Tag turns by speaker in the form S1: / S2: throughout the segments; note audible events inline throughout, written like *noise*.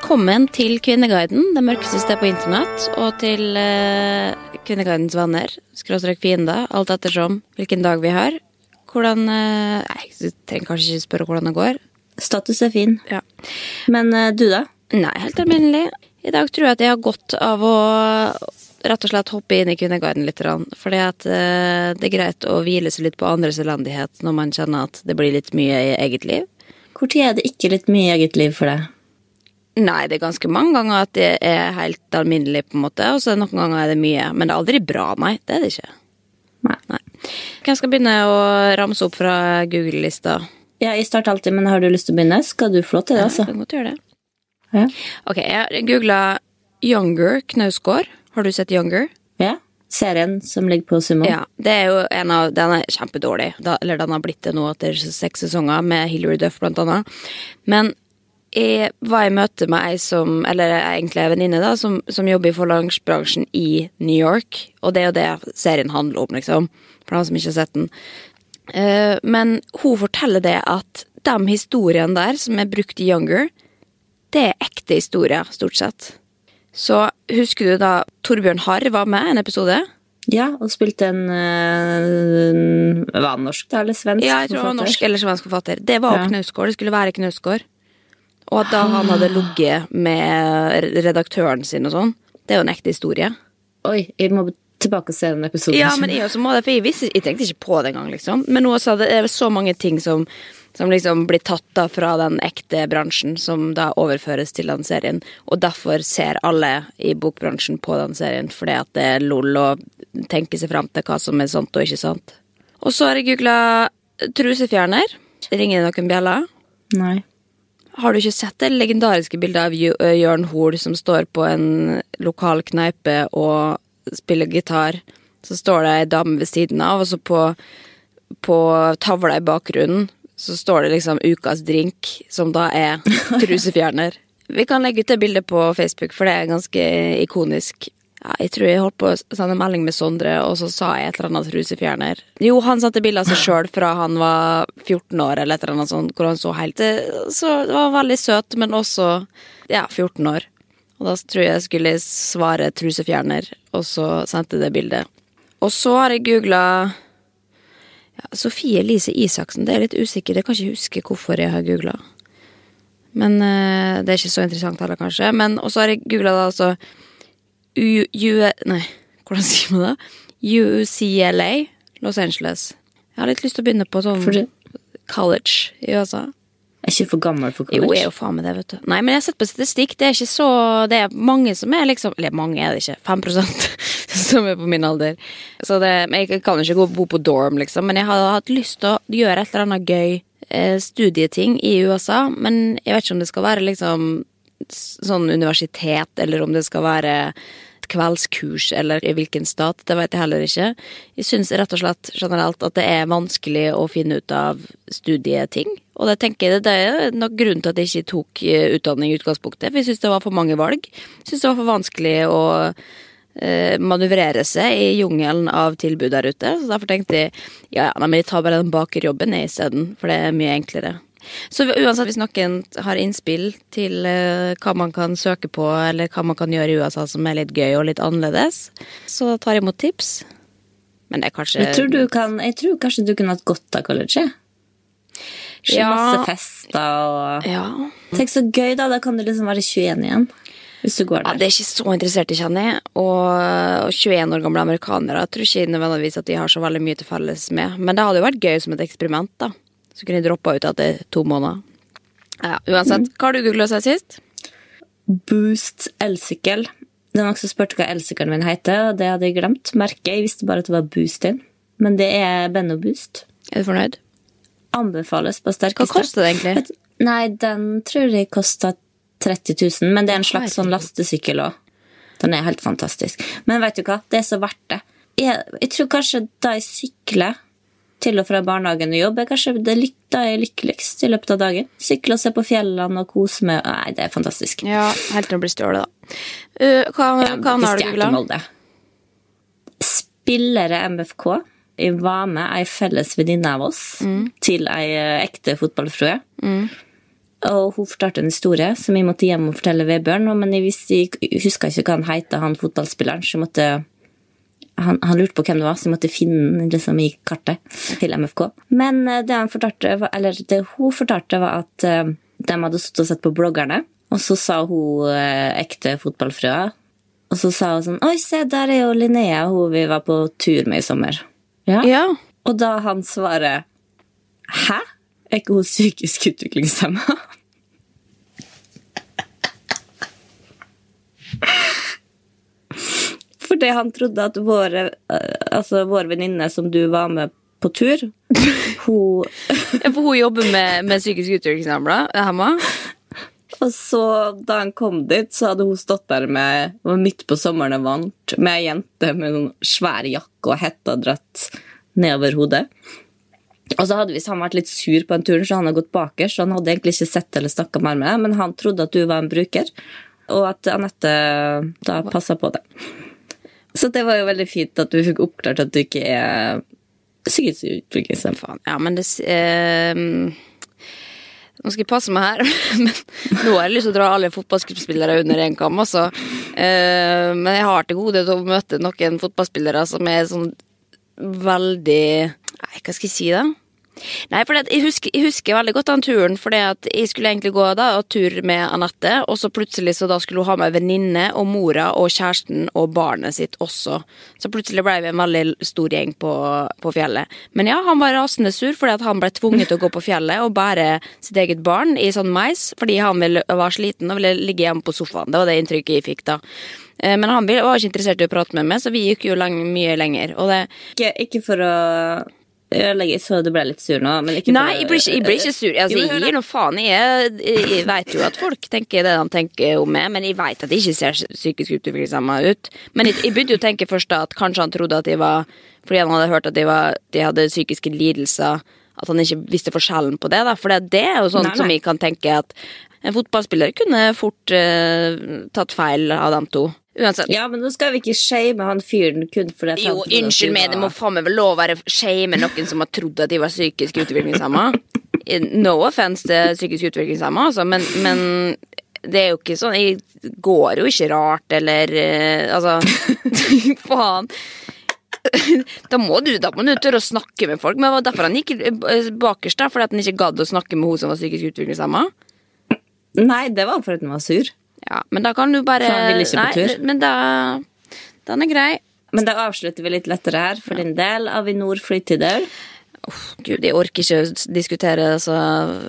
S1: Velkommen til Kvinneguiden, det mørkeste stedet på internett, og til uh, Kvinneguidens venner, skråstrek fiender, alt ettersom hvilken dag vi har. Hvordan uh, Nei, jeg trenger kanskje ikke spørre hvordan det går.
S2: Status er fin.
S1: Ja.
S2: Men uh, du, da?
S1: Nei, helt alminnelig. I dag tror jeg at jeg har godt av å rett og slett hoppe inn i Kvinneguiden litt. Fordi at uh, det er greit å hvile seg litt på andres elendighet når man kjenner at det blir litt mye i eget liv.
S2: Når er det ikke litt mye i eget liv for deg?
S1: Nei, det er ganske mange ganger at det er helt alminnelig, på en måte, og så noen ganger er det mye. Men det er aldri bra, nei. Det er det ikke.
S2: Nei.
S1: nei. Hvem skal begynne å ramse opp fra Google-lista?
S2: Ja, jeg starter alltid, men har du lyst til å begynne, skal du få lov til det, altså.
S1: Ja, kan godt gjøre det.
S2: Ja.
S1: Ok, jeg googla Younger Knausgård. Har du sett Younger?
S2: ja. Serien som ligger på Sumo.
S1: Ja, det er jo en av, Den er kjempedårlig. Da, eller den har blitt det nå etter seks sesonger, med Hilary Duff blant annet. Men jeg var i møte med ei som, eller egentlig ei venninne, da, som, som jobber i forlagsbransjen i New York. Og det er jo det serien handler om, liksom. For han som ikke har sett den. Eh, men hun forteller det at de historiene der som er brukt i Younger, det er ekte historier, stort sett. Så husker du da Torbjørn Harr var med i en episode?
S2: Ja, og spilte en øh, Var han norsk, da, eller svensk?
S1: Ja, jeg tror det var norsk eller svensk forfatter. Det var
S2: Ja.
S1: Knausgård. Det skulle være Knausgård. Og at da han hadde ligget med redaktøren sin og sånn. Det er jo en ekte historie.
S2: Oi, jeg må tilbake og se den episoden.
S1: Ja, men jeg også må det, for jeg, visste, jeg tenkte ikke på det engang, liksom. Men nå så det er så mange ting som, som liksom blir tatt da fra den ekte bransjen, som da overføres til den serien. Og derfor ser alle i bokbransjen på den serien, fordi at det er lol å tenke seg fram til hva som er sant og ikke sant. Og så har jeg googla trusefjerner. Ringer det noen bjeller?
S2: Nei.
S1: Har du ikke sett det legendariske bildet av ø, Jørn Hoel som står på en lokal kneipe og spiller gitar? Så står det ei dame ved siden av, og så på, på tavla i bakgrunnen så står det liksom ukas drink, som da er *laughs* trusefjerner. Vi kan legge ut det bildet på Facebook, for det er ganske ikonisk. Ja, jeg tror jeg holdt på å sende melding med Sondre, og så sa jeg et eller annet trusefjerner. Jo, han satte bilde av seg sjøl fra han var 14 år, eller et eller annet sånt, hvor han så helt Så det var veldig søt, men også ja, 14 år. Og da tror jeg jeg skulle svare trusefjerner, og så sendte jeg det bildet. Og så har jeg googla ja, Sofie Elise Isaksen. Det er litt usikker, jeg kan ikke huske hvorfor jeg har googla. Men eh, det er ikke så interessant heller, kanskje. Men Og så har jeg googla da altså U... U... Nei, hvordan sier man det? UCLA, Los Angeles. Jeg har litt lyst til å begynne på sånn college i USA.
S2: er ikke for gammel for college.
S1: Jo, jeg er jo faen med det, vet du. Nei, men jeg har sett på statistikk, det er ikke så Det er mange som er liksom Eller mange er det ikke, 5% *laughs* som er på min alder. Så det jeg kan ikke gå og bo på dorm, liksom, men jeg har hatt lyst til å gjøre et eller annet gøy eh, studieting i USA, men jeg vet ikke om det skal være liksom sånn universitet, eller om det skal være et kveldskurs, eller i hvilken stat, det vet jeg heller ikke. Jeg syns rett og slett generelt at det er vanskelig å finne ut av studieting. Og det tenker jeg, det er nok grunnen til at jeg ikke tok eh, utdanning i utgangspunktet, for jeg syns det var for mange valg. Jeg syns det var for vanskelig å eh, manøvrere seg i jungelen av tilbud der ute. Så derfor tenkte jeg ja, ja, men jeg tar bare den bakerjobben isteden, for det er mye enklere. Så uansett, hvis noen har innspill til eh, hva man kan søke på, eller hva man kan gjøre i USA som er litt gøy og litt annerledes, så tar jeg imot tips. Men det er kanskje
S2: Jeg tror, du kan, jeg tror kanskje du kunne hatt godt av college. Så
S1: Ja.
S2: Masse fester og
S1: Ja.
S2: Tenk så gøy, da. Da kan du liksom være 21 igjen. Hvis du går der.
S1: ja, det er ikke så interessert i, kjenner jeg. Og 21 år gamle amerikanere jeg tror ikke nødvendigvis at de har så veldig mye til felles med. Men det hadde jo vært gøy som et eksperiment, da. Så kunne jeg droppa ut etter to måneder. Ja, uansett. Hva har du googla seg sist?
S2: Boost elsykkel. Det var noen som spurte hva elsykkelen min heter, og det hadde jeg glemt. Merket. Jeg visste bare at det var Boost din. Men det er Benno Boost.
S1: Er du fornøyd?
S2: Anbefales på
S1: Hva koster det egentlig?
S2: Nei, den tror jeg kosta 30 000, men det er en slags sånn lastesykkel òg. Den er helt fantastisk. Men vet du hva, det er så verdt det. Jeg, jeg tror kanskje da jeg sykler til og fra barnehagen og jobb, er kanskje det litt, da jeg er lykkeligst i løpet av dagen. Sykle og se på fjellene og kose meg. Nei, det er fantastisk.
S1: Ja, helt til å blir stjålet, da. Uh, hva hva
S2: Ja,
S1: har du googla?
S2: Spillere MFK. Jeg var med ei felles venninne av oss
S1: Mm.
S2: til ei eh, ekte fotballfrue. Og hun fortalte en historie som jeg måtte hjem og fortelle Vebjørn. Men jeg, visste, jeg huska ikke hva han het, han fotballspilleren. Så jeg måtte, han, han lurte på hvem det var, så jeg måtte finne liksom, i kartet til MFK. Men eh, det, han fortalte, eller det hun fortalte, var at eh, de hadde sittet og sett på bloggerne, og så sa hun eh, ekte fotballfrøa Og så sa hun sånn Oi, se, der er jo Linnea, hun vi var på tur med i sommer. Ja.
S1: Ja.
S2: Og da han svarer Hæ? Er ikke hun psykisk utviklingshemma? *laughs* Fordi han trodde at våre, eh, altså vår venninne som du var med på tur, *laughs* hun
S1: Ja, For hun jobber med, med psykisk utviklingshemma.
S2: Og så, da han kom dit, så hadde hun stått der med midt på sommeren og varmt, med ei jente med noen svær jakke og hetta dratt nedover hodet. Og så hadde visst han vært litt sur på den turen, så han hadde gått bakerst. Så han hadde egentlig ikke sett eller snakka mer med deg, men han trodde at du var en bruker, og at Anette da passa på det. Så det var jo veldig fint at du fikk oppklart at du ikke er psykisk utviklingshemmet.
S1: Ja, men det eh, Nå skal jeg passe meg her, *laughs* men nå har jeg lyst til å dra alle fotballspillere under én kam, altså. Eh, men jeg har til gode til å møte noen fotballspillere som er sånn veldig Nei, hva skal jeg si, da? Nei, for jeg husker, jeg husker veldig godt den turen, for jeg skulle egentlig gå da og tur med Anette, og så plutselig så da skulle hun ha med venninne og mora og kjæresten og barnet sitt også. Så plutselig ble vi en veldig stor gjeng på, på fjellet. Men ja, han var rasende sur fordi at han ble tvunget til å gå på fjellet og bære sitt eget barn i sånn mais, fordi han ville, var sliten og ville ligge hjemme på sofaen. Det var det inntrykket jeg fikk da. Eh, Men han var ikke interessert i å prate med meg, så vi gikk jo lang, mye lenger. Det,
S2: Ikke, ikke for å ødelegge, så du ble litt sur nå,
S1: Nei, jeg blir ikke, jeg blir ikke sur. Altså,
S2: Jo,
S1: jeg gir nå faen Jeg, jeg vet jo at folk tenker det de tenker om meg, men jeg vet at jeg ikke ser psykisk utviklingshemma ut. Men jeg, jeg begynte jo å tenke først at kanskje han trodde at jeg var Fordi han hadde hørt at jeg, var, de hadde psykiske lidelser, at han ikke visste forskjellen på det. da For det, det er jo sånn som jeg kan tenke at en fotballspiller kunne fort uh, tatt feil av dem to. Uansett.
S2: Ja, men nå skal vi ikke shame han fyren kun fordi at
S1: Jo, unnskyld meg, det må faen meg vel lov å være shame noen som har trodd at de var psykisk utviklingshemma. No offense til psykisk utviklingshemma, altså, men, men det er jo ikke sånn Jeg går jo ikke rart, eller eh, Altså *laughs* Faen. Da må, du, da må du tørre å snakke med folk. Men det var derfor han gikk eh, bakerst, da, fordi at han ikke gadd å snakke med hun som var psykisk utviklingshemma.
S2: Nei, det var fordi han var sur.
S1: Ja, men da kan du bare
S2: For han vil ikke på tur.
S1: Nei, men da Den er grei.
S2: Men da avslutter vi litt lettere her for din del. Avinor flytider.
S1: Gud, jeg orker ikke diskutere altså,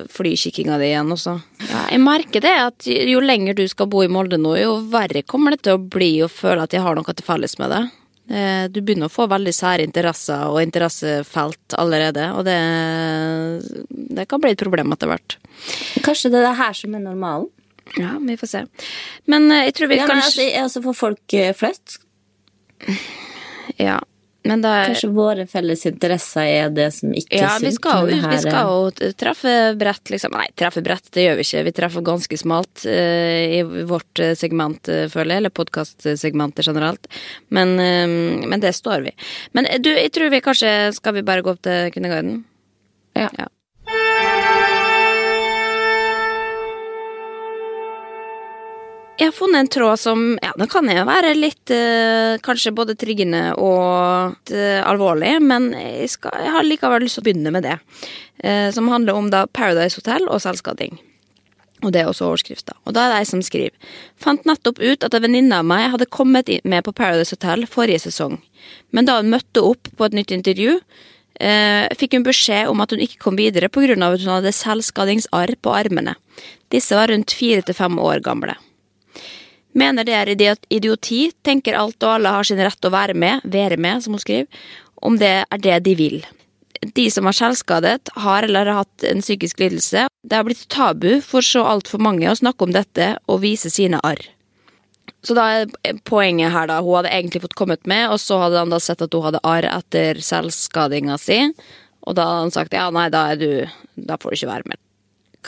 S1: flykikkinga di igjen også. Ja, jeg merker det at jo lenger du skal bo i Molde nå, jo verre kommer det til å bli å føle at jeg har noe til felles med det. Eh, Du begynner å få veldig sære interesser og interessefelt allerede, og det, det kan bli et problem etter hvert.
S2: Kanskje det er det her som er normalen?
S1: Ja, vi får se. Men eh, jeg tror vi
S2: Ja, men
S1: kanskje
S2: altså, altså for folk eh, flest.
S1: Ja, men da
S2: Kanskje våre felles interesser er det som ikke
S1: Ja,
S2: er
S1: vi
S2: sunt.
S1: skal, jo, vi skal
S2: er-
S1: jo treffe bredt, liksom. Nei, treffe bredt, det gjør vi ikke. Vi treffer ganske smalt uh, i vårt eh, segment, uh, føler jeg. Eller podkastsegmentet generelt. Men, uh, men det står vi. Men eh, du, jeg tror vi kanskje Skal vi bare gå opp til Kvinneguiden?
S2: Ja.
S1: ja. Jeg har funnet en tråd som ja, den kan jo være litt eh, kanskje både triggende og eh, alvorlig, men jeg, skal, jeg har likevel lyst til å begynne med det. Eh, som handler om da Paradise Hotel og selvskading. Og det er også overskrifta. Og da er det ei som skriver Fant nettopp ut at en venninne av meg hadde kommet med på Paradise Hotel forrige sesong. Men da hun møtte opp på et nytt intervju, eh, fikk hun beskjed om at hun ikke kom videre pga. at hun hadde selvskadingsarr på armene. Disse var rundt fire til fem år gamle. Mener det er idioti, tenker alt og alle har sin rett å være med, være med, som hun skriver, om det er det de vil. De som er selvskadet, har eller har hatt en psykisk lidelse. Det har blitt tabu for så altfor mange å snakke om dette og vise sine arr. Så da er poenget her, da. Hun hadde egentlig fått kommet med, og så hadde han da sett at hun hadde arr etter selvskadinga si. Og da hadde han sagt ja, nei, da du Da får du ikke være med.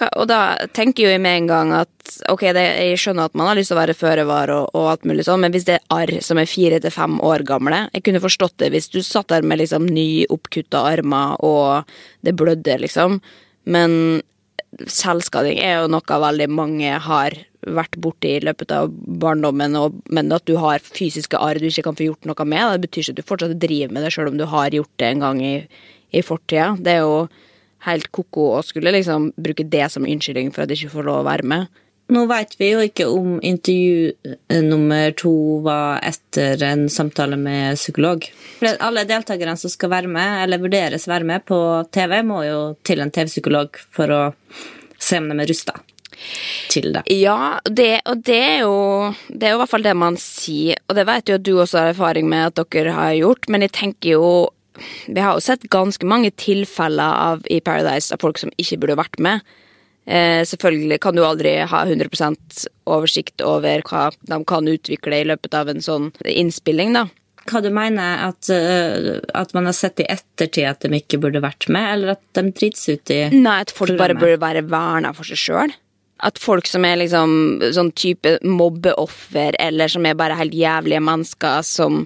S1: Og da tenker jo jeg med en gang at ok, det, jeg skjønner at man har lyst til å være føre var og, og alt mulig sånn, men hvis det er arr som er fire til fem år gamle Jeg kunne forstått det hvis du satt der med liksom nyoppkutta armer og det blødde, liksom. Men selvskading er jo noe veldig mange har vært borti i løpet av barndommen, og, men at du har fysiske arr du ikke kan få gjort noe med, det betyr ikke at du fortsatt driver med det selv om du har gjort det en gang i, i fortida. Det er jo helt ko-ko og skulle liksom bruke det som unnskyldning for at de ikke får lov å være med.
S2: Nå veit vi jo ikke om intervju nummer to var etter en samtale med psykolog. For alle deltakerne som skal være med, eller vurderes være med på TV, må jo til en TV-psykolog for å se om de er rusta til det.
S1: Ja, det, og det er, jo, det er jo i hvert fall det man sier, og det vet jo at du også har erfaring med at dere har gjort, men jeg tenker jo Vi har jo sett ganske mange tilfeller av, i Paradise av folk som ikke burde vært med. Eh, selvfølgelig kan du aldri ha 100% oversikt over hva de kan utvikle i løpet av en sånn innspilling, da.
S2: Hva du mener at, uh, at man har sett i ettertid at de ikke burde vært med, eller at de drits ut i
S1: Nei, at folk programmet. bare burde være verna for seg sjøl. At folk som er liksom sånn type mobbeoffer, eller som er bare helt jævlige mennesker som,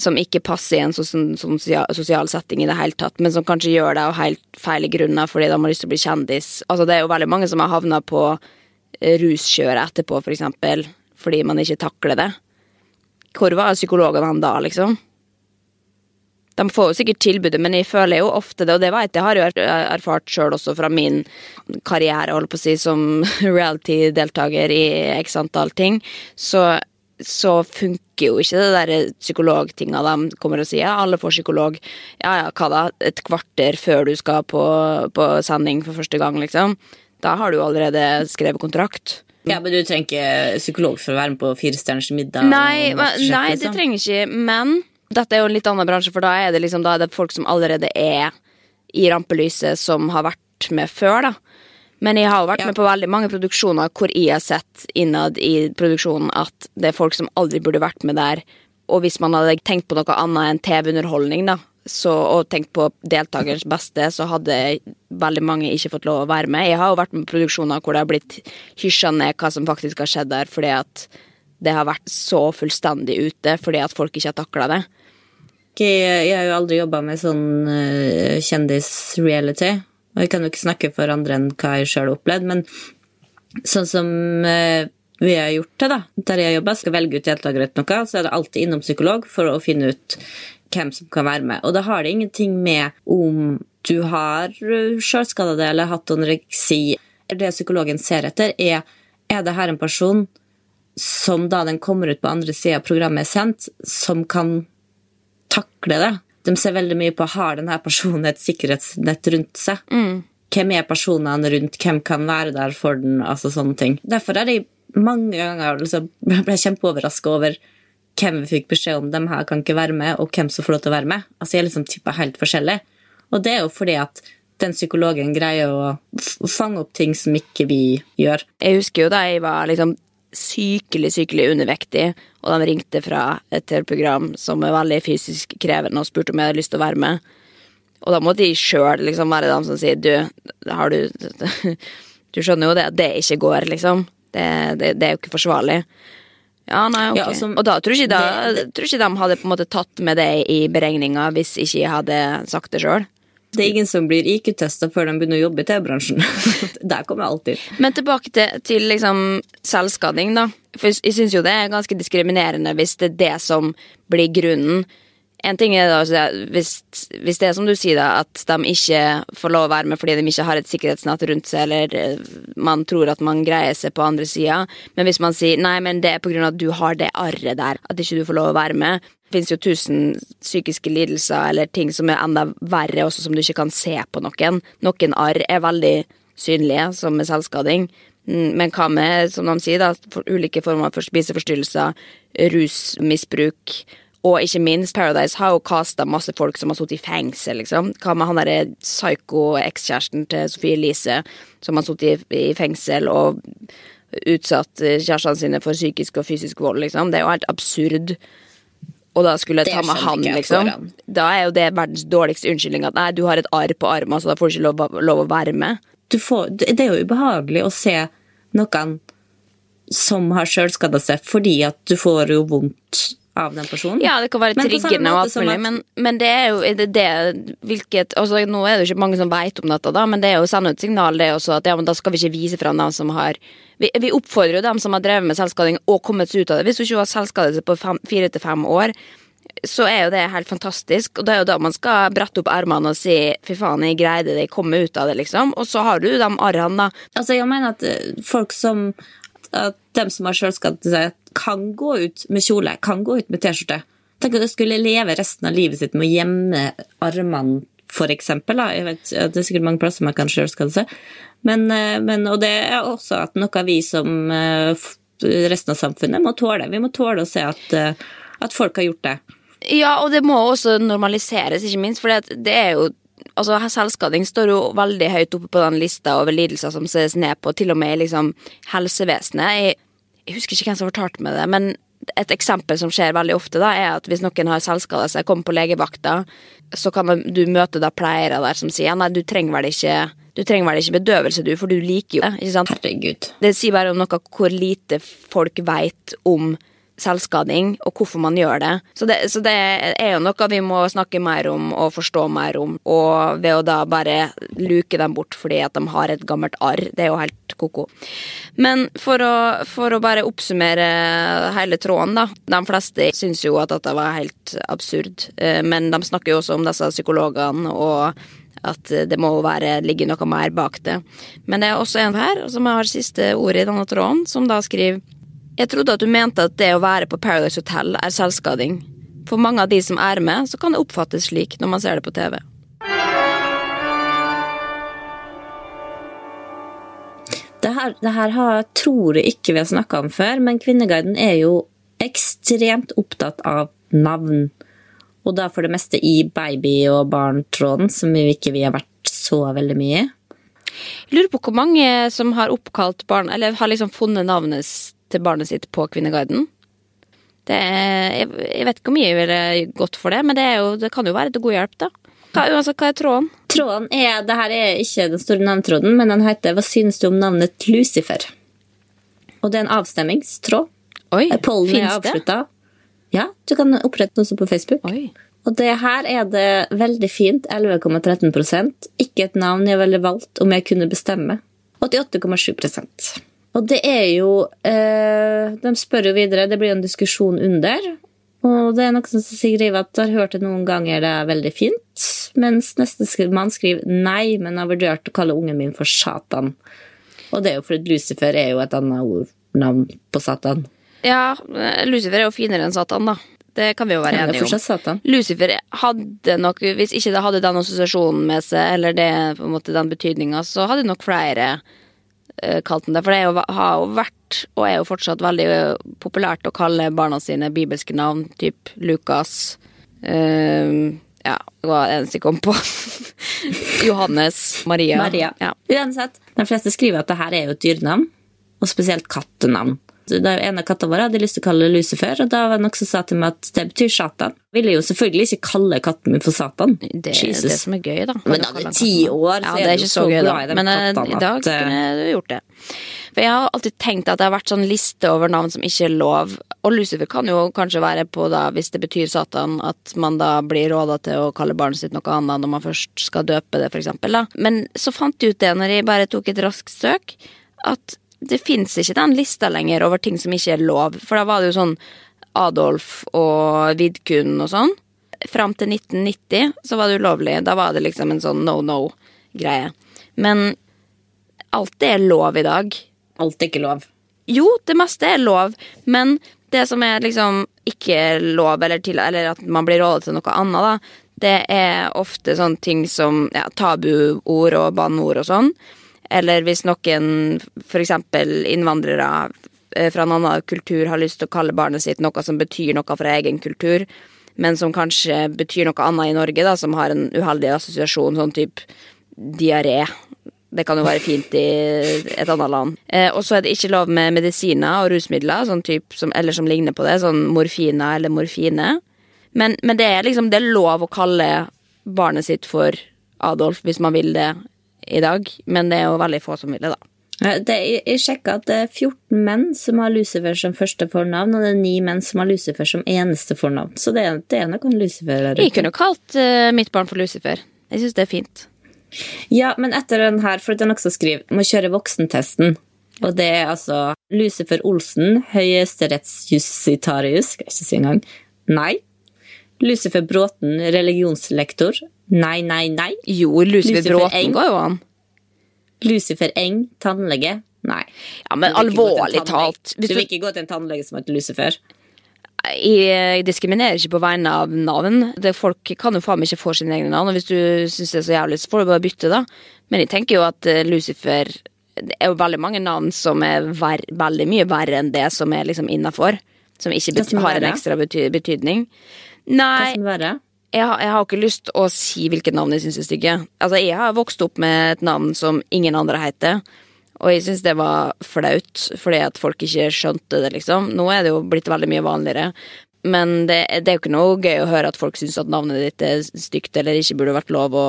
S1: som ikke passer i en sånn, sånn sosial setting i det hele tatt, men som kanskje gjør det av helt feil grunner fordi de har lyst til å bli kjendis. Altså, det er jo veldig mange som har havna på eh, ruskjøret etterpå, for eksempel, fordi man ikke takler det. Hvor var psykologene da, liksom? De får jo sikkert tilbudet, men jeg føler jo ofte det, og det vet jeg har jo erfart sjøl også fra min karriere, holdt på å si, som *laughs* reality-deltaker i x antall ting, så, så funker jo ikke det der psykologtinga de kommer og sier. Alle får psykolog. Ja ja, hva da? Et kvarter før du skal på, på sending for første gang, liksom. Da har du allerede skrevet kontrakt.
S2: Ja, Men du trenger ikke psykolog for å være med på Fire stjerners middag?
S1: Nei, nei, det liksom? trenger ikke, men dette er jo en litt annen bransje, for da er det liksom da er det folk som allerede er i rampelyset, som har vært med før, da. Men jeg har vært med på veldig mange produksjoner hvor jeg har sett innad i produksjonen at det er folk som aldri burde vært med der. Og hvis man hadde tenkt på noe annet enn TV-underholdning, da, så, og tenkt på deltakerens beste, så hadde veldig mange ikke fått lov å være med. Jeg har jo vært med på produksjoner hvor det har blitt hysja ned hva som faktisk har skjedd der, fordi at det har vært så fullstendig ute fordi at folk ikke har takla det.
S2: Jeg har jo aldri jobba med sånn uh, kjendis-reality, og jeg kan jo ikke snakke for andre enn hva jeg sjøl har opplevd, men sånn som uh, vi har gjort det, da, der jeg jobber, skal velge ut deltakere etter noe, så er det alltid innom psykolog for å finne ut hvem som kan være med. Og da har det ingenting med om du har sjølskada deg eller hatt anoreksi. Det psykologen ser etter, er er det her en person som da den kommer ut på andre sida av programmet er sendt, som kan takle det. De ser veldig mye på har denne personen et sikkerhetsnett rundt seg. Mm. Hvem er personene rundt, hvem kan være der for den? altså sånne ting. Derfor er det mange ganger liksom, jeg ble kjempeoverraska over hvem vi fikk beskjed om dem her kan ikke være med, og hvem som får lov til å være med. Altså Jeg liksom tippa helt forskjellig. Og det er jo fordi at den psykologen greier å fange opp ting som ikke vi gjør.
S1: Jeg husker jo da jeg var liksom sykelig, sykelig undervektig, og de ringte fra et TV-program som er veldig fysisk krevende, og spurte om jeg hadde lyst til å være med. Og da måtte de sjøl liksom være de som sier du, har du *laughs* Du skjønner jo det at det ikke går, liksom. Det, det, det er jo ikke forsvarlig. Ja, nei, ok. Ja, altså, og da tror ikke, de, det, tror ikke de hadde på en måte tatt med det i beregninga hvis ikke jeg hadde sagt det sjøl.
S2: Det er ingen som blir IQ-testa før de begynner å jobbe i TV-bransjen. *laughs* Der kommer jeg alltid.
S1: Men tilbake til, til liksom selvskading, da. For jeg syns jo det er ganske diskriminerende hvis det er det som blir grunnen. En ting er da, hvis, hvis, det er som du sier, da, at de ikke får lov å være med fordi de ikke har et sikkerhetsnett rundt seg, eller eh, man tror at man greier seg på andre sida, men hvis man sier nei, men det er på grunn av at du har det arret der, at ikke du får lov å være med, det finnes jo tusen psykiske lidelser eller ting som er enda verre, også som du ikke kan se på noen. Noen arr er veldig synlige, som med selvskading. Mm, men hva med, som de sier, da, ulike former for spiseforstyrrelser, rusmisbruk, og ikke minst, Paradise har jo casta masse folk som har sittet i fengsel, liksom. Hva med han derre psycho-ekskjæresten til Sofie Elise, som har sittet i, fengsel og utsatt kjærestene sine for psykisk og fysisk vold, liksom. Det er jo helt absurd. Og da skulle jeg ta med han, liksom. Da er jo det verdens dårligste unnskyldning at nei, du har et arr på armen, så da får du ikke lov, lov å være med.
S2: Får, det er jo ubehagelig å se noen som har sjølskada seg fordi at du får jo vondt av den personen.
S1: Ja, det kan være triggende og alt mulig, men, men det er jo det, det hvilket, altså, Nå er det jo ikke mange som vet om dette, da, men det er jo å sende ut signal det også, at ja, men da skal vi ikke vise fram dem som har Vi, vi oppfordrer jo dem som har drevet med selvskading og kommet seg ut av det. Hvis du ikke har selvskadet på fem, fire til fem år, så er jo det helt fantastisk. Og det er jo da man skal brette opp ermene og si 'fy faen, jeg greide det, jeg kom ut av det', liksom. Og så har du de arrene, da.
S2: Altså, jeg mener at eh, folk som At dem som har sjølskadd seg, kan gå ut med kjole, kan gå ut med T-skjorte. Tenk at de skulle leve resten av livet sitt med å gjemme armene, for eksempel. Jeg vet, ja, det er sikkert mange plasser man kan sjølskade seg. Men, eh, men, og det er også at noe vi som eh, resten av samfunnet må tåle. Vi må tåle å se at, eh, at folk har gjort det.
S1: Ja, og det må også normaliseres, ikke minst, for det er jo Altså, Selvskading står jo veldig høyt oppe på den lista over lidelser som ses ned på, til og med i liksom, helsevesenet. Jeg, jeg husker ikke hvem som fortalte meg det, men et eksempel som skjer veldig ofte, da, er at hvis noen har selvskada seg, kommer på legevakta, så kan du møte da pleiere der som sier nei, du trenger vel ikke du trenger vel ikke bedøvelse, du, for du liker jo det. ikke sant?
S2: Herregud.
S1: Det sier bare om noe hvor lite folk vet om selvskading, og hvorfor man gjør det. Så, det. så det er jo noe vi må snakke mer om og forstå mer om, og ved å da bare luke dem bort fordi at de har et gammelt arr. Det er jo helt ko-ko. Men for å, for å bare oppsummere hele tråden, da. De fleste syns jo at dette var helt absurd, eh, men de snakker jo også om disse psykologene og at det må være, ligge noe mer bak det. Men det er også en her som har siste ordet i denne tråden, som da skriver Jeg trodde at du mente at det å være på Paradise Hotel er selvskading. For mange av de som er med, så kan det oppfattes slik når man ser det på TV.
S2: Det her, det her har, tror jeg ikke vi har snakka om før, men Kvinneguiden er jo ekstremt opptatt av navn. Og da for det meste i baby- og barntråden, som vi ikke vi har vært så veldig mye i.
S1: Lurer på hvor mange som har oppkalt barn, eller har liksom funnet navnet til barnet sitt på Kvinneguiden. Det er, jeg, jeg vet ikke hvor mye jeg ville gått for det, men det, jo, det kan jo være til god hjelp, da. Hva, altså, hva er tråden?
S2: Tråden er, det her er ikke den store navntråden, men den heter Hva synes du om navnet Lucifer? Og det er en avstemmingstråd.
S1: Oi,
S2: Pollen er avslutta. Ja, du kan opprette noe på Facebook.
S1: Oi.
S2: Og det her er det veldig fint. 11,13% Ikke et navn jeg ville valgt om jeg kunne bestemme. 88,7 Og det er jo eh, De spør jo videre, det blir en diskusjon under. Og det er noen som skriver at har hørt det noen ganger det er veldig fint. Mens neste mann skriver nei, men har vurdert å kalle ungen min for Satan. Og det er jo fordi Lucifer er jo et annet ord, navn på Satan.
S1: Ja, Lucifer er jo finere enn Satan, da. Det kan vi jo være enige om.
S2: Satan.
S1: Lucifer hadde nok, hvis ikke det hadde den assosiasjonen med seg, eller det, måte den betydninga, så hadde nok flere kalt den det. For det er jo, har jo vært, og er jo fortsatt, veldig eh, populært å kalle barna sine bibelske navn, typ Lukas. um, ja, det var det eneste jeg kom på. *laughs* Johannes. Maria.
S2: Maria.
S1: Ja.
S2: Uansett, de fleste skriver at det her er jo et dyrenavn, og spesielt kattenavn. En av kattene våre hadde lyst til å kalle det Lucifer, og da var det noen som sa til meg at det betyr Satan. Ville jo selvfølgelig ikke kalle katten min for Satan.
S1: Det er det som er gøy, da.
S2: Men da er det ti år, så
S1: ja, det er ikke
S2: så
S1: så gøy, da. Men eh,
S2: kattene
S1: i dag
S2: eh,
S1: kunne du gjort det. For jeg har alltid tenkt at det har vært sånn liste over navn som ikke er lov. Og Lucifer kan jo kanskje være på, da, hvis det betyr Satan, at man da blir råda til å kalle barnet sitt noe annet når man først skal døpe det, for eksempel. Da. Men så fant jeg ut det når jeg bare tok et raskt søk, at det fins ikke den lista lenger over ting som ikke er lov. For da var det jo sånn Adolf og Vidkun og sånn. Fram til 1990 så var det ulovlig. Da var det liksom en sånn no no-greie. Men alt er lov i dag.
S2: Alt er ikke lov.
S1: Jo, det meste er lov, men det som er liksom ikke lov, eller, til, eller at man blir rådet til noe annet, da, det er ofte sånne ting som ja, tabuord og banneord og sånn. Eller hvis noen, eksempel innvandrere eh, fra en annen kultur, har lyst til å kalle barnet sitt noe som betyr noe fra egen kultur, men som kanskje betyr noe annet i Norge, da, som har en uheldig assosiasjon, sånn type diaré. Det kan jo være fint i et annet land. Eh, og så er det ikke lov med medisiner og rusmidler, sånn typ som, eller som ligner på det, sånn morfina eller morfine. Men, men det er liksom det er lov å kalle barnet sitt for Adolf hvis man vil det i dag, men det er jo veldig få som vil det, da.
S2: Det, jeg jeg sjekka at det er 14 menn som har Lucifer som første fornavn, og det er ni menn som har Lucifer som eneste fornavn. Så det, det er noen Lucifer der
S1: Jeg
S2: ute.
S1: kunne kalt uh, mitt barn for Lucifer. Jeg syns det er fint.
S2: Ja, men etter den her, for den også skriver, må kjøre voksentesten. Og det er altså Lucifer Olsen, høyesterettsjustitarius, skal jeg ikke si engang. Nei. Lucifer Bråten, religionslektor. Nei, nei, nei.
S1: Jo, Lucifer
S2: Lucifer Eng.
S1: går jo an.
S2: Lucifer Eng, tannlege. Nei.
S1: Ja, men alvorlig talt.
S2: Du
S1: du,
S2: vil ikke gå til en tannlege som heter Lucifer?
S1: jeg diskriminerer ikke på vegne av navn. Det, folk kan jo faen meg ikke få sine egne navn, og hvis du syns det er så jævlig, så får du bare bytte, da. Men jeg tenker jo at eh, Lucifer Det er jo veldig mange navn som er ver veldig mye verre enn det som er liksom innafor. Som ikke
S2: er
S1: har en ekstra bety betydning.
S2: Hva som er verre?
S1: Jeg har, jeg har ikke lyst å si hvilket navn jeg syns er stygge. Altså, jeg har vokst opp med et navn som ingen andre heter. Og jeg syns det var flaut, fordi at folk ikke skjønte det, liksom. Nå er det jo blitt veldig mye vanligere. Men det, det er jo ikke noe gøy å høre at folk syns at navnet ditt er stygt, eller ikke burde vært lov å,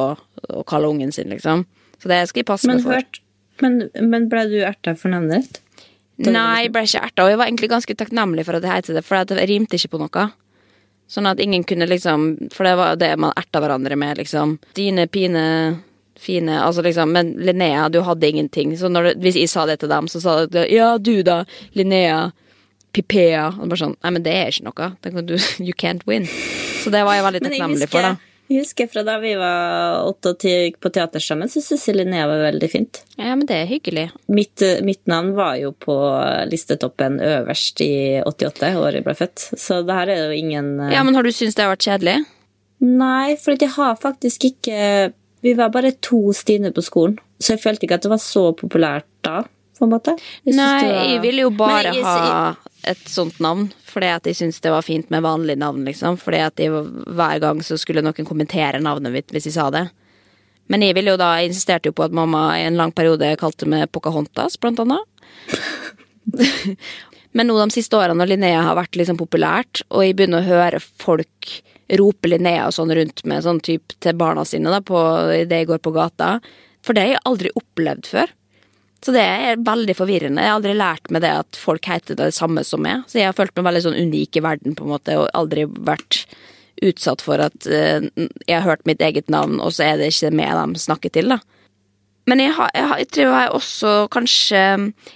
S1: å kalle ungen sin, liksom. Så det skal jeg passe
S2: Men,
S1: meg for.
S2: hørt, men, men ble du erta for navnet ditt?
S1: Nei, jeg ble ikke erta, og jeg var egentlig ganske takknemlig for at jeg het det, for det rimte ikke på noe. Sånn at ingen kunne liksom For det var det man erta hverandre med, liksom. Dine pine fine Altså liksom Men Linnea, du hadde ingenting. Så når hvis jeg sa det til dem, så sa de ja, du da, Linnea, Pipea Og bare sånn Nei, men det er ikke noe. Du, *laughs* you can't win. Så det var jeg veldig takknemlig for, da.
S2: Jeg husker fra da vi var åtte og ti gikk på teater sammen, så syntes jeg Linnea var veldig fint.
S1: Ja, men det er hyggelig.
S2: Mitt, eh, mitt navn var jo på listetoppen øverst i 88, året jeg ble født. Så det her er jo ingen eh,
S1: Ja, men har du syntes det har vært kjedelig?
S2: Nei, for jeg har faktisk ikke Vi var bare to Stine på skolen, så jeg følte ikke at det var så populært da, på en måte. Jeg
S1: Nei,
S2: var-
S1: jeg ville jo bare
S2: jeg-
S1: ha et sånt navn, fordi at de syntes det var fint med vanlig navn, liksom. Fordi at de, hver gang så skulle noen kommentere navnet mitt hvis de sa det. Men jeg ville jo da, jeg insisterte jo på at mamma i en lang periode kalte meg Pocahontas, blant annet. *laughs* Men nå de siste årene når Linnea har vært liksom populært, og jeg begynner å høre folk rope Linnea og sånn rundt med sånn type til barna sine da, på det jeg går på gata, for det har jeg aldri opplevd før. Så det er veldig forvirrende. Jeg har aldri lært meg det at folk heter det samme som meg. Så jeg har følt meg veldig sånn unik i verden, på en måte, og aldri vært utsatt for at uh, jeg har hørt mitt eget navn, og så er det ikke meg de snakker til, da. Men jeg, har, jeg, har, jeg tror jeg også kanskje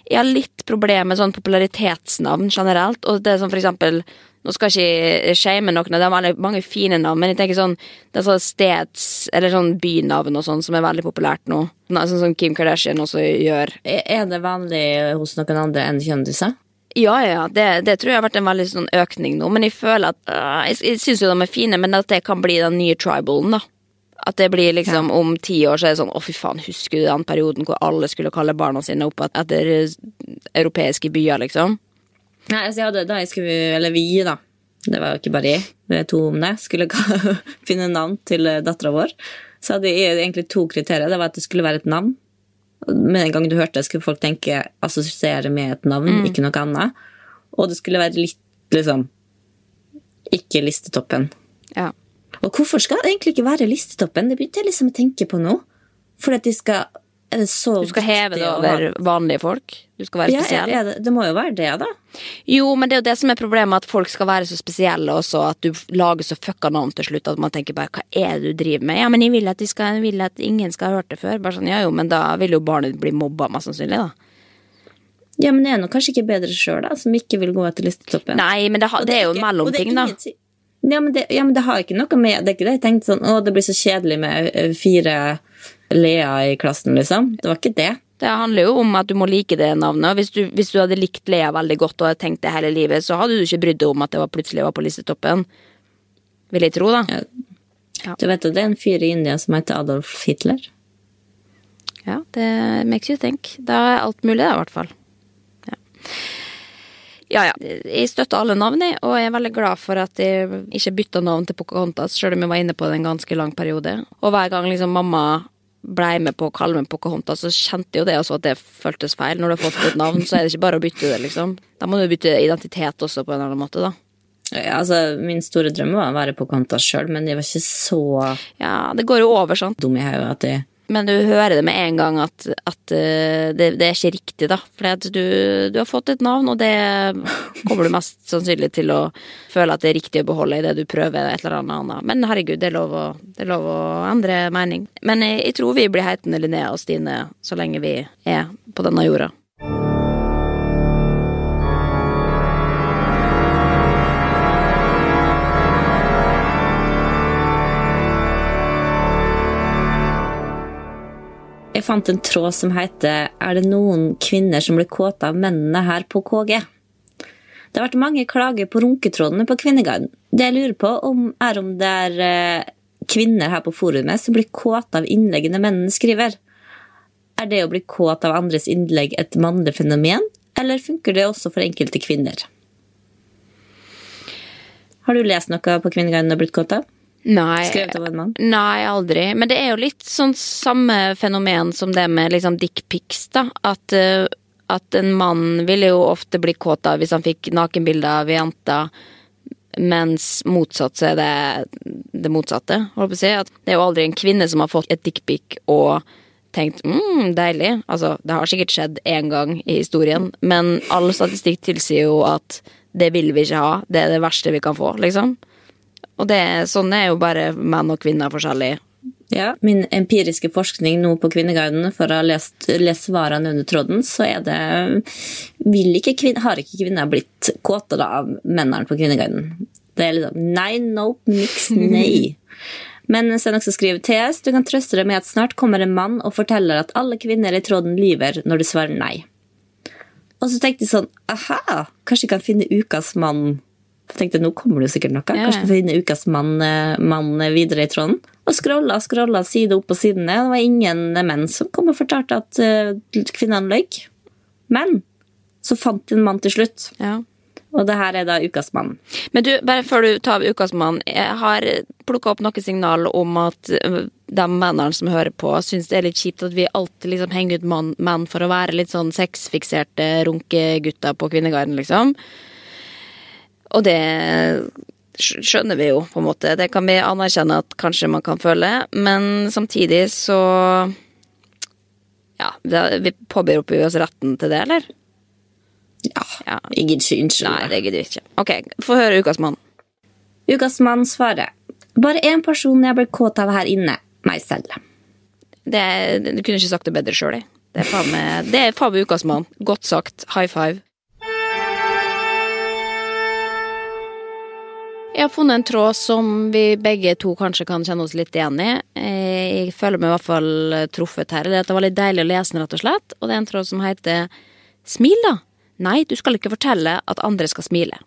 S1: Jeg har litt problemer med sånn popularitetsnavn generelt. Og det er sånn for eksempel Nå skal jeg ikke shame noen, det er veldig mange fine navn, men jeg tenker sånn Det er sånn steds- eller sånn bynavn og sånn som er veldig populært nå. Sånn som Kim Kardashian også gjør.
S2: Er det vanlig hos noen andre enn kjendiser?
S1: Ja, ja, det, det tror jeg har vært en veldig sånn økning nå. Men jeg føler at øh, Jeg, jeg syns jo de er fine, men at det kan bli den nye tribalen, da. At det blir liksom om ti år så er det sånn å fy faen, husker du den perioden hvor alle skulle kalle barna sine opp etter eh, europeiske byer, liksom?
S2: Nei, altså jeg hadde, da jeg skulle, eller vi da, det var jo ikke bare jeg, vi er to om det, skulle *laughs* finne navn til dattera vår, så hadde jeg egentlig to kriterier. Det var at det skulle være et navn. Med en gang du hørte det, skulle folk tenke assosiere med et navn, ikke noe annet. Og det skulle være litt, liksom, ikke listetoppen.
S1: Ja.
S2: Og hvorfor skal det egentlig ikke være listetoppen? Det begynte jeg liksom å tenke på nå. For at de skal Er det så
S1: Du skal heve det over vanlige folk. Du skal være spesiell.
S2: ja, det, det må jo være det, da.
S1: Jo, men det er jo det som er problemet, at folk skal være så spesielle også, at du lager så fucka navn til slutt at man tenker bare hva er det du driver med? Ja, men jeg vil at, skal, jeg vil at ingen skal ha hørt det før. Bare sånn, ja jo, men da vil jo barnet bli mobba, mest sannsynlig, da.
S2: Ja, men det er nå kanskje ikke bedre sjøl, da, som ikke vil gå etter listetoppen.
S1: Nei, men det, ha,
S2: det,
S1: det er jo en mellomting, da.
S2: Ja men, det, ja, men det har ikke noe med Det er ikke det jeg tenkte sånn Å, det blir så kjedelig med fire Lea i klassen, liksom. Det var ikke det.
S1: Det handler jo om at du må like det navnet. Hvis du, hvis du hadde likt Lea veldig godt og hadde tenkt det hele livet, så hadde du ikke brydd deg om at det var plutselig var på listetoppen. Vil jeg tro, da.
S2: Ja. Du vet at det er en fyr i India som heter Adolf Hitler?
S1: Ja, det makes you think. Da er alt mulig, da, i hvert fall. Ja. ja ja. Jeg støtter alle navn, jeg, og jeg er veldig glad for at jeg ikke bytta navn til Pocahontas, sjøl om jeg var inne på det en ganske lang periode. Og hver gang liksom mamma blei med på å kalle meg Pocahontas, så kjente jeg jo det også at det føltes feil. Når du har fått et navn, så er det ikke bare å bytte det, liksom. Da må du bytte identitet også på en eller annen måte, da.
S2: Ja, altså, min store drøm var å være Pocahontas sjøl, men jeg var ikke så
S1: Ja, det går jo over, sant.
S2: dum i hodet at jeg
S1: Men du hører det med en gang at, at uh, det, det, er ikke riktig, da. For du, du, har fått et navn, og det kommer du mest sannsynlig til å føle at det er riktig å beholde idet du prøver et eller annet. Men herregud, det er lov å, er lov å endre mening. Men jeg, jeg tror vi blir heitende Linnea og Stine så lenge vi er på denne jorda.
S2: Jeg fant en tråd som heter 'Er det noen kvinner som blir kåte av mennene her på KG?' Det har vært mange klager på runketrådene på Kvinneguiden. Det jeg lurer på, om, er om det er eh, kvinner her på forumet som blir kåte av innleggene mennene skriver. Er det å bli kåt av andres innlegg et mannlig fenomen, eller funker det også for enkelte kvinner? Har du lest noe på Kvinneguiden og blitt kåt av?
S1: Nei,
S2: Skrevet av en mann?
S1: Nei, aldri. Men det er jo litt sånn samme fenomen som det med liksom dickpics, da. At, uh, at, en mann ville jo ofte bli kåt av hvis han fikk nakenbilder av jenta, mens motsatt så er det det motsatte, holdt på å si. At det er jo aldri en kvinne som har fått et dickpic og tenkt mm, deilig. Altså, det har sikkert skjedd én gang i historien, men all statistikk tilsier jo at det vil vi ikke ha. Det er det verste vi kan få, liksom. Og det, sånn er jo bare menn og kvinner forskjellig.
S2: Ja, Min empiriske forskning nå på Kvinneguiden, for å ha lest, lest svarene under tråden, så er det ikke Har ikke kvinner blitt kåte av mennene på Kvinneguiden? Det er liksom nei, nope, niks, nei. *laughs* Men så også skriver TS, du kan trøste deg med at snart kommer en mann og forteller at alle kvinner i tråden lyver når du svarer nei. Og så tenkte jeg sånn, aha, kanskje jeg kan finne ukas mann jeg tenkte nå kommer det sikkert noe. Kanskje skal finne ukas mann, eh, mann, videre i tråden. Og scrolla scrolla side opp og side ned. Det var ingen menn som kom og fortalte at uh, kvinnene løy. Men så fant de en mann til slutt.
S1: Ja.
S2: Og det her er da ukas mann.
S1: Men du, bare før du tar ukas mann. Jeg har plukka opp noen signal om at eh, de mennene som hører på, syns det er litt kjipt at vi alltid liksom henger ut menn for å være litt sånn sexfikserte runkegutter på kvinnegarden, liksom. Og det skjønner vi jo, på en måte. Det kan vi anerkjenne at kanskje man kan føle, men samtidig så Ja, vi påberoper oss retten til det, eller?
S2: Ja. ja. Jeg gidder ikke unnskylde.
S1: Nei, det gidder vi ikke. Ok, få høre ukas mann.
S2: Ukas mann svarer. Bare én person jeg ble kåt av her inne. Meg selv.
S1: Det, du kunne ikke sagt det bedre sjøl, jeg. Det er faen meg ukas mann. Godt sagt. High five. Har funnet en tråd som vi begge to kanskje kan kjenne oss litt igjen i. Jeg føler meg i hvert fall truffet her. Det var litt deilig å lese den, rett og slett. Og det er en tråd som heter Smil, da. Nei, du skal ikke fortelle at andre skal smile.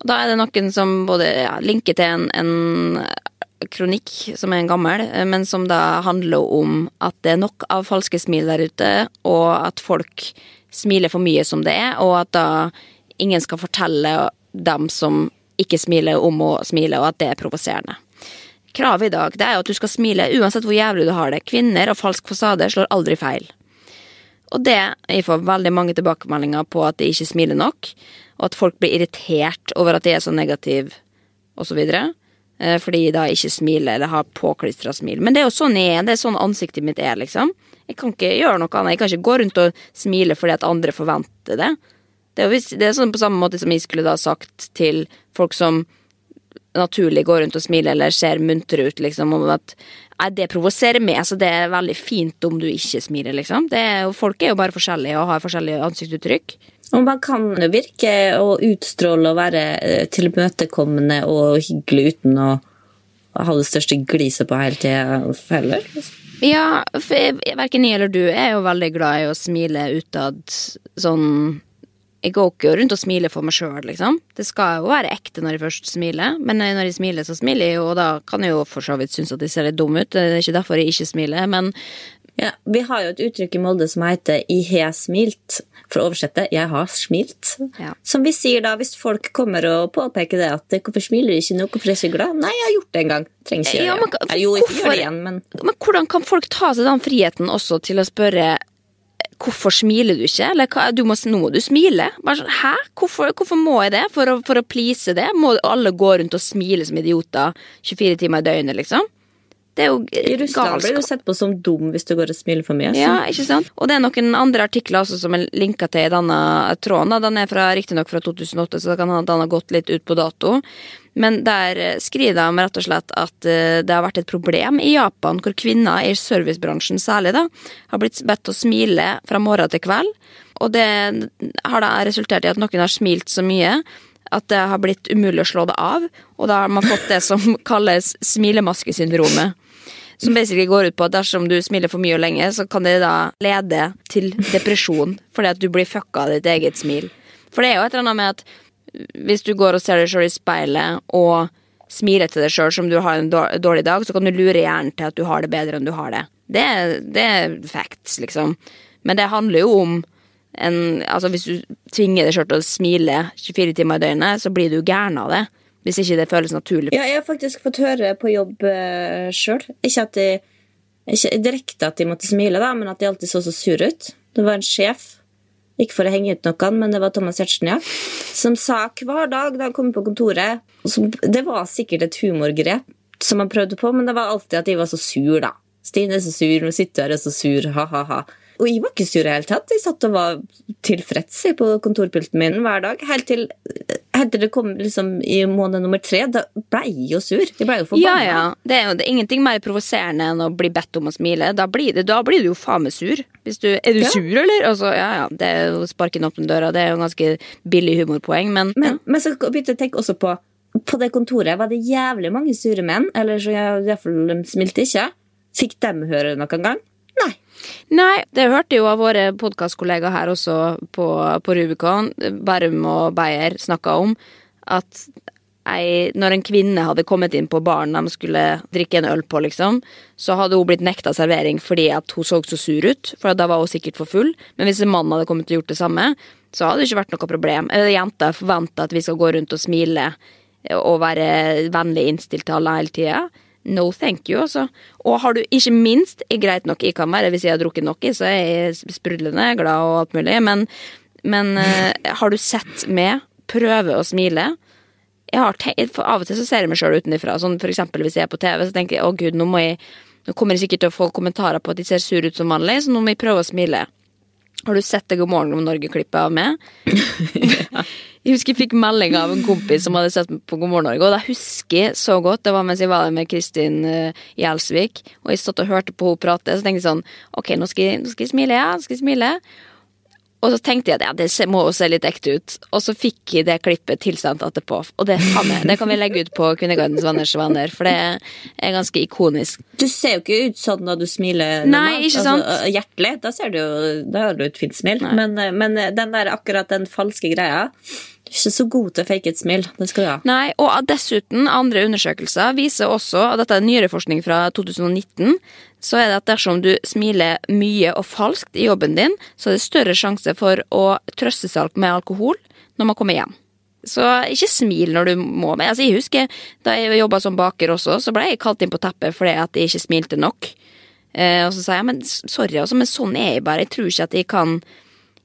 S1: Og da er det noen som både ja, linker til en, en kronikk som er en gammel, men som da handler om at det er nok av falske smil der ute, og at folk smiler for mye som det er, og at da ingen skal fortelle dem som ikke smile om å smile, og at det er provoserende. Kravet i dag det er jo at du skal smile uansett hvor jævlig du har det. Kvinner og falsk fasade slår aldri feil. Og det Jeg får veldig mange tilbakemeldinger på at de ikke smiler nok, og at folk blir irritert over at de er så negative, osv. Eh, fordi de da ikke smiler eller har påklistra smil. Men det er jo sånn jeg er. Det er sånn ansiktet mitt er, liksom. Jeg kan ikke gjøre noe annet. Jeg kan ikke gå rundt og smile fordi at andre forventer det. Det er, jo, det er sånn på samme måte som jeg skulle da sagt til folk som naturlig går rundt og smiler eller ser muntre ut, liksom, om at nei, det provoserer meg. Altså, det er veldig fint om du ikke smiler, liksom. Er, folk er jo bare forskjellige og har forskjellige ansiktsuttrykk.
S2: Og man kan jo virke og utstråle og være eh, tilmøtekommende og hyggelig uten å ha det største gliset på hele tida heller.
S1: Ja, verken jeg eller du er jo veldig glad i å smile utad sånn jeg går ikke rundt og smiler for meg sjøl, liksom. Det skal jo være ekte når jeg først smiler, men når jeg smiler, så smiler jeg, jo, og da kan jeg jo for så vidt synes at jeg ser litt dum ut. Det er ikke derfor jeg ikke smiler, men
S2: ja, Vi har jo et uttrykk i Molde som heter 'i har smilt'. For å oversette 'jeg har smilt'. Ja. Som vi sier da hvis folk kommer og påpeker det at 'hvorfor smiler du ikke nå, hvorfor er du ikke glad'? Nei, jeg har gjort det en gang. Trenger ikke gjøre det. Ja, jo, ikke gjør det igjen, men
S1: Men hvordan kan folk ta seg den friheten også til å spørre 'Hvorfor smiler du ikke?' Eller du må, 'Nå må du smile'. Bare sånn, Hæ? Hvorfor, hvorfor, må jeg det? For å, for å please det? Må alle gå rundt og smile som idioter 24 timer i døgnet, liksom? Det er jo
S2: I Russland blir du sett på som dum hvis du går og smiler for mye. så-
S1: Ja, ikke sant? Og det er noen andre artikler også som er linka til i denne tråden. Den er riktignok fra 2008, så det kan den har gått litt ut på dato. Men der eh, skriver de rett og slett at eh, det har vært et problem i Japan, hvor kvinner i servicebransjen særlig da, har blitt bedt å smile fra morgen til kveld. Og det har da resultert i at noen har smilt så mye at det har blitt umulig å slå det av. Og da har man fått det som *laughs* kalles smilemaske-syndromet. Som basically går ut på at dersom du smiler for mye og lenge, så kan det da lede til depresjon fordi at du blir fucka av ditt eget smil. For det er jo et eller annet med at hvis du går og ser deg sjøl i speilet og smiler til deg sjøl som du har en dårlig dag, så kan du lure hjernen til at du har det bedre enn du har det. Det, det er facts, liksom. Men det handler jo om en Altså, hvis du tvinger deg sjøl til å smile 24 timer i døgnet, så blir du gæren av det. Hvis ikke det føles naturlig.
S2: Ja, jeg har faktisk fått høre på jobb uh, sjøl. Ikke at de ikke direkte at de måtte smile, da, men at de alltid så så sur ut. Det var en sjef, ikke for å henge ut noen, men det var Thomas Giertsen, ja, som sa hver dag da han kom på kontoret Det var sikkert et humorgrep som han prøvde på, men det var alltid at de var så sur, da. Stine er så sur, nå sitter her og er så sur, ha-ha-ha. Og jeg var ikke sur i det hele tatt. Jeg satt og var tilfreds på kontorpulten min hver dag. Helt til, helt til det kom liksom i måned nummer tre. Da ble jeg jo sur. Jeg ble jo
S1: Ja,
S2: forbanna.
S1: ja. Det er jo det er ingenting mer provoserende enn å bli bedt om å smile. Da blir, det, da blir du jo faen meg sur. Hvis du, er du
S2: Ja.
S1: sur, eller? Altså, ja, ja. Det er jo sparken åpne døra. Det er jo ganske billig humorpoeng, men,
S2: Men, men så begynte jeg å tenke også på På det kontoret var det jævlig mange sure menn. Eller så jeg, i hvert fall de smilte ikke. Fikk dem høre noen gang? Nei.
S1: Det hørte jo av våre podkastkollegaer her også på, på Rubicon. Bærum og Beyer snakka om at ei, når en kvinne hadde kommet inn på baren de skulle drikke en øl på, liksom, så hadde hun blitt nekta servering fordi at hun så så sur ut. For da var hun sikkert for full. Men hvis en mann hadde kommet og gjort det samme, så hadde det ikke vært noe problem. Jenter forventer at vi skal gå rundt og smile og være vennlig innstilt til alle hele tida. No thank you, altså. Og har du ikke minst greit nok i kammeret, hvis jeg har drukket noe, så er jeg sprudlende glad og alt mulig, men, men uh, *laughs* har du sett meg prøve å smile? Jeg har tenkt, Av og til så ser jeg meg sjøl utenfra. Sånn for eksempel hvis jeg er på TV, så tenker jeg å gud, nå må jeg Nå kommer jeg sikkert til å få kommentarer på at de ser sur ut som vanlig, så nå må jeg prøve å smile. Har du sett det God morgen om Norge-klippet av meg? *laughs* Jeg husker jeg fikk melding av en kompis som hadde sett meg på God morgen Norge, og det husker jeg så godt. Det var mens jeg var der med Kristin uh, og jeg satt og hørte på henne prate. Så tenkte jeg sånn Ok, nå skal jeg, nå skal jeg smile, ja. Nå skal jeg smile. Og så tenkte jeg at ja, det må jo se litt ekte ut. Og så fikk jeg det klippet tilsendt etterpå. Og det, det kan vi legge ut på Kvinnegardens venners venner, for det er ganske ikonisk.
S2: Du ser jo ikke ut sånn når du smiler.
S1: Nei, ikke sant?
S2: Altså, hjertelig. Da, ser du da har du et fint smil. Men, eh, men den der, akkurat den falske greia ikke så god til å fake et smil. Det skal du ha.
S1: Nei, og dessuten, andre undersøkelser viser også, og dette er nyere forskning fra 2019, så er det at dersom du smiler mye og falskt i jobben din, så er det større sjanse for å trøstesalg med alkohol når man kommer hjem. Så ikke smil når du må. Men altså, jeg husker da jeg jobba som baker også, så ble jeg kalt inn på teppet fordi at jeg ikke smilte nok. Eh, og så sa jeg men sorry, altså, men sånn er jeg bare. Jeg tror ikke at jeg kan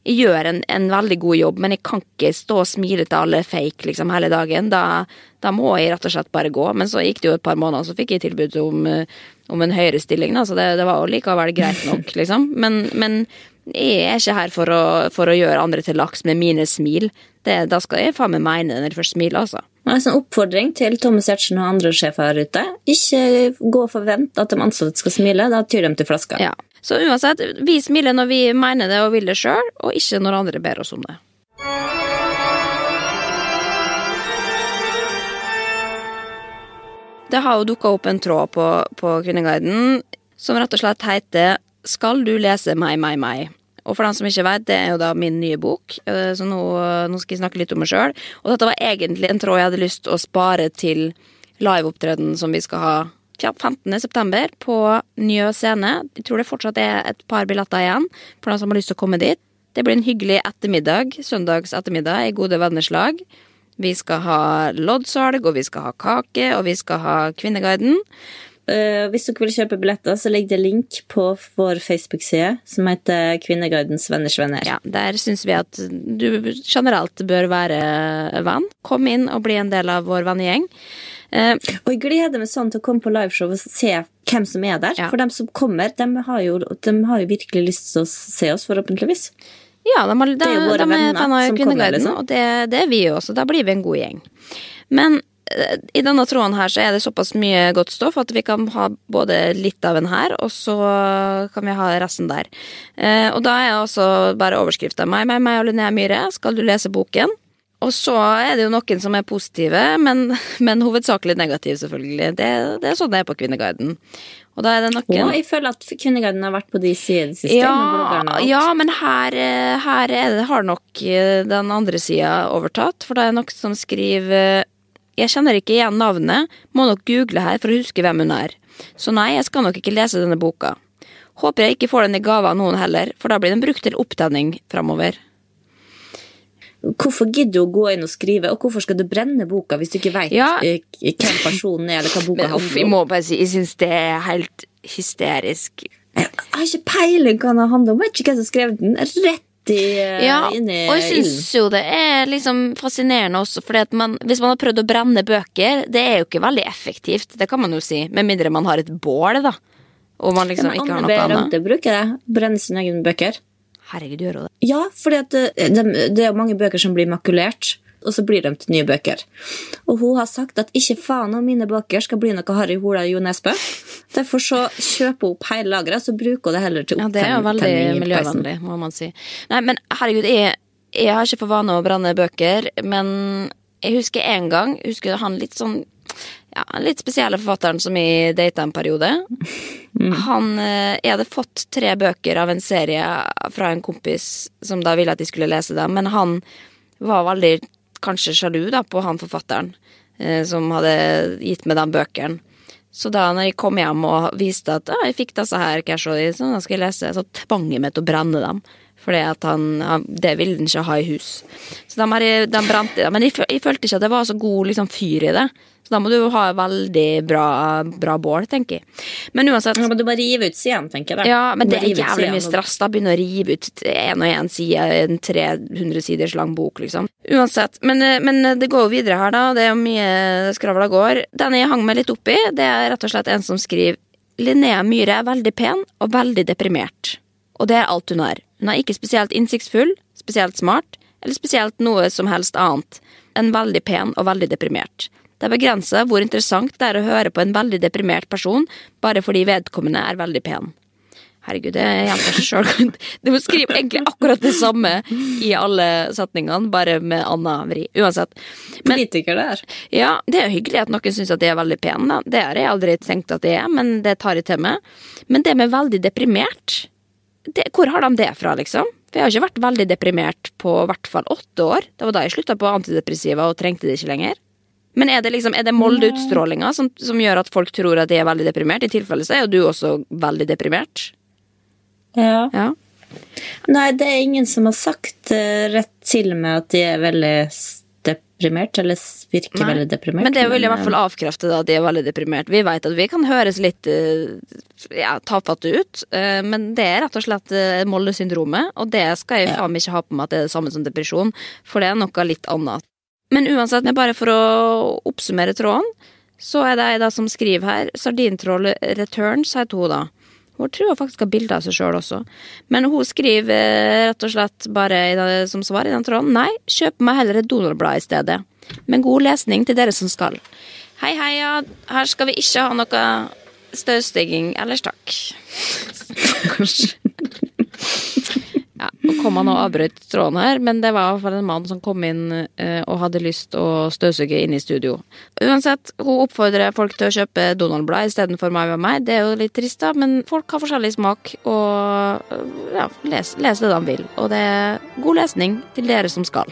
S1: jeg gjør en, en veldig god jobb, men jeg kan ikke stå og smile til alle fake liksom hele dagen. Da, da må jeg rett og slett bare gå. Men så gikk det jo et par måneder, så fikk jeg tilbud om, eh, om en høyere stilling. Da, så det, det var jo likevel greit nok, *laughs* liksom. Men, men jeg er ikke her for å, for å gjøre andre til laks med mine smil. Det, da skal jeg faen meg mene når jeg først smiler, altså.
S2: En sånn oppfordring til Thomas Giertsen og andre sjefer her ute. Ikke gå og forvent at de ansatte skal smile. Da tyr de til flaska.
S1: Ja. Så uansett, vi smiler når vi mener det og vil det sjøl, og ikke når andre ber oss om det. Det har jo dukka opp en tråd på, på Kvinneguiden som rett og slett heter 'Skal du lese meg, meg, meg'? Og for den som ikke vet, det er jo da min nye bok, eh, så nå, nå skal jeg snakke litt om meg sjøl. Og dette var egentlig en tråd jeg hadde lyst til å spare til liveopptredenen som vi skal ha ja, 15. september på Njø scene. Jeg tror det fortsatt er et par billetter igjen for noen som har lyst til å komme dit. Det blir en hyggelig ettermiddag, søndags ettermiddag, i gode venners lag. Vi skal ha loddsalg, og vi skal ha kake, og vi skal ha Kvinneguiden.
S2: Uh, hvis dere vil kjøpe billetter, så ligger det link på vår Facebook-side som heter Kvinneguidens venners venner.
S1: Ja, Der syns vi at du generelt bør være venn. Kom inn og bli en del av vår vennegjeng. Eh,
S2: Og jeg gleder meg sånn til å komme på liveshow og se hvem som er der.
S1: Ja.
S2: For de som kommer, de har, jo, de har jo virkelig lyst til å se oss, forhåpentligvis.
S1: Ja, de, har, de,
S2: Det er jo våre
S1: de er
S2: venner som kommer, liksom.
S1: og det, det er vi jo også. Da blir vi en god gjeng. Men eh, i denne tråden her så er det såpass mye godt stoff at vi kan ha både litt av en her, og så kan vi ha resten der. Eh, og da er også bare overskrifta meg, meg, meg og Linnea Myhre. Skal du lese boken? Og så er det jo noen som er positive, men, men hovedsakelig negative, selvfølgelig. Det, det er sånn det er på Kvinneguiden. Og da er det noen
S2: Og jeg føler at Kvinneguiden har vært på de sidene siste.
S1: ja, ja, men her, eh, her er det, har nok eh, den andre sida overtatt. For det er noen som skriver Jeg kjenner ikke igjen navnet, må nok google her for å huske hvem hun er. Så nei, jeg skal nok ikke lese denne boka. Håper jeg ikke får den i gave av noen heller, for da blir den brukt til opptenning framover.
S2: Hvorfor gidder du å gå inn og skrive, og hvorfor skal du brenne boka hvis du ikke vet
S1: Ja.
S2: eh, hvem personen er, eller hva boka handler om?
S1: jeg må bare si, jeg syns det er helt hysterisk.
S2: Jeg har ikke peiling hva den handler om. Jeg vet ikke hvem som skrev den. Rett i, eh,
S1: Ja, og jeg syns jo det er liksom fascinerende også, for hvis man har prøvd å brenne bøker, det er jo ikke veldig effektivt, det kan man jo si, med mindre man har et bål, da. Og man liksom
S2: ja,
S1: ikke har
S2: Anne
S1: noe
S2: B.
S1: annet.
S2: Ragde bruker det. Brenne sine egne bøker.
S1: Herregud, gjør hun det?
S2: Ja, for det, det, det er mange bøker som blir makulert, og så blir de til nye bøker. Og hun har sagt at ikke faen om mine bøker skal bli noe Harry Hola Jo Nesbø. Derfor så kjøper hun opp hele lageret, så bruker hun det heller til
S1: Ja, det er jo veldig
S2: opptenning
S1: miljøvennlig, må man si. Nei, men herregud, jeg, jeg har ikke for vane å brenne bøker, men jeg husker en gang, jeg husker han litt sånn ja, den litt spesielle forfatteren som jeg data en periode. Han, eh, jeg hadde fått tre bøker av en serie fra en kompis som da ville at de skulle lese dem, men han var veldig kanskje sjalu da på han forfatteren eh, som hadde gitt meg de bøkene. Så da når jeg kom hjem og viste at ah, jeg fikk disse her så da skal jeg lese, så tvang jeg meg til å brenne dem. Fordi at han, han Det ville han ikke ha i hus. Så de, har jeg- de brente jeg. Men jeg, jeg følte ikke at det var så god liksom, fyr i det. Så da må du ha veldig bra, bra bål, tenker jeg. Men uansett
S2: Ja, men du bare rive ut siden, tenker jeg. da.
S1: ja, men det er jævlig mye stress. da begynner å rive ut én og én side i en 300 siders lang bok, liksom. Uansett. Men, eh, men det går jo videre her, da. Det er jo mye skravla går. Den jeg hang meg litt opp i, det er rett og slett en som skriver Linnea Myhre er veldig pen og veldig deprimert. Og det er alt hun har. Hun er ikke spesielt innsiktsfull, spesielt smart, eller spesielt noe som helst annet enn veldig pen og veldig deprimert. Det er begrenset hvor interessant det er å høre på en veldig deprimert person bare fordi vedkommende er veldig pen. Herregud, det gjentar seg sjøl. *laughs* Du må skrive egentlig akkurat det samme i alle setningene, bare med anna vri. Uansett. Men
S2: Politiker der.
S1: ja, det er jo hyggelig at noen syns at de er veldig pene, da. Det har jeg aldri tenkt at de er, men det tar jeg til meg. Men det med veldig deprimert, det, hvor har de det fra, liksom? For jeg har ikke vært veldig deprimert på i hvert fall åtte år. Det var da jeg slutta på antidepressiva og trengte det ikke lenger. Men er det liksom, er det Molde-utstrålinga som, som gjør at folk tror at de er veldig deprimert? I tilfelle så er jo du også veldig deprimert.
S2: Ja.
S1: Ja.
S2: Nei, det er ingen som har sagt eh, rett til meg at de er veldig deprimert, eller virker
S1: Nei.
S2: veldig deprimert.
S1: Men det vil i hvert
S2: eh,
S1: fall avkrefte da, at de er veldig deprimert. Vi vet at vi kan høres litt eh, ja, tafatte ut, eh, men det er rett og slett eh, Molde-syndromet, og det skal jeg faen meg ikke ha på meg at det er det samme som depresjon, for det er noe litt annet. Men uansett, bare for å oppsummere tråden, så er det ei som skriver her, Sardintroll Returns heter hun da. Hun tror faktisk har bilde av seg sjøl også. Men hun skriver eh, rett og slett bare som svar i den tråden nei, kjøp meg heller et Donald-blad i stedet. Men god lesning til dere som skal. Hei, hei, ja. Her skal vi ikke ha noe støvstygging ellers, takk. Stakkars. Ja, og kom han og avbrøt tråden her, men det var i hvert fall en mann som kom inn eh, og hadde lyst å støvsuge inn i studio. Uansett, hun oppfordrer folk til å kjøpe Donald-blad istedenfor meg og meg. Det er jo litt trist, da, men folk har forskjellig smak, og eh, ja, les, les det de vil. Og det er god lesning til dere som skal.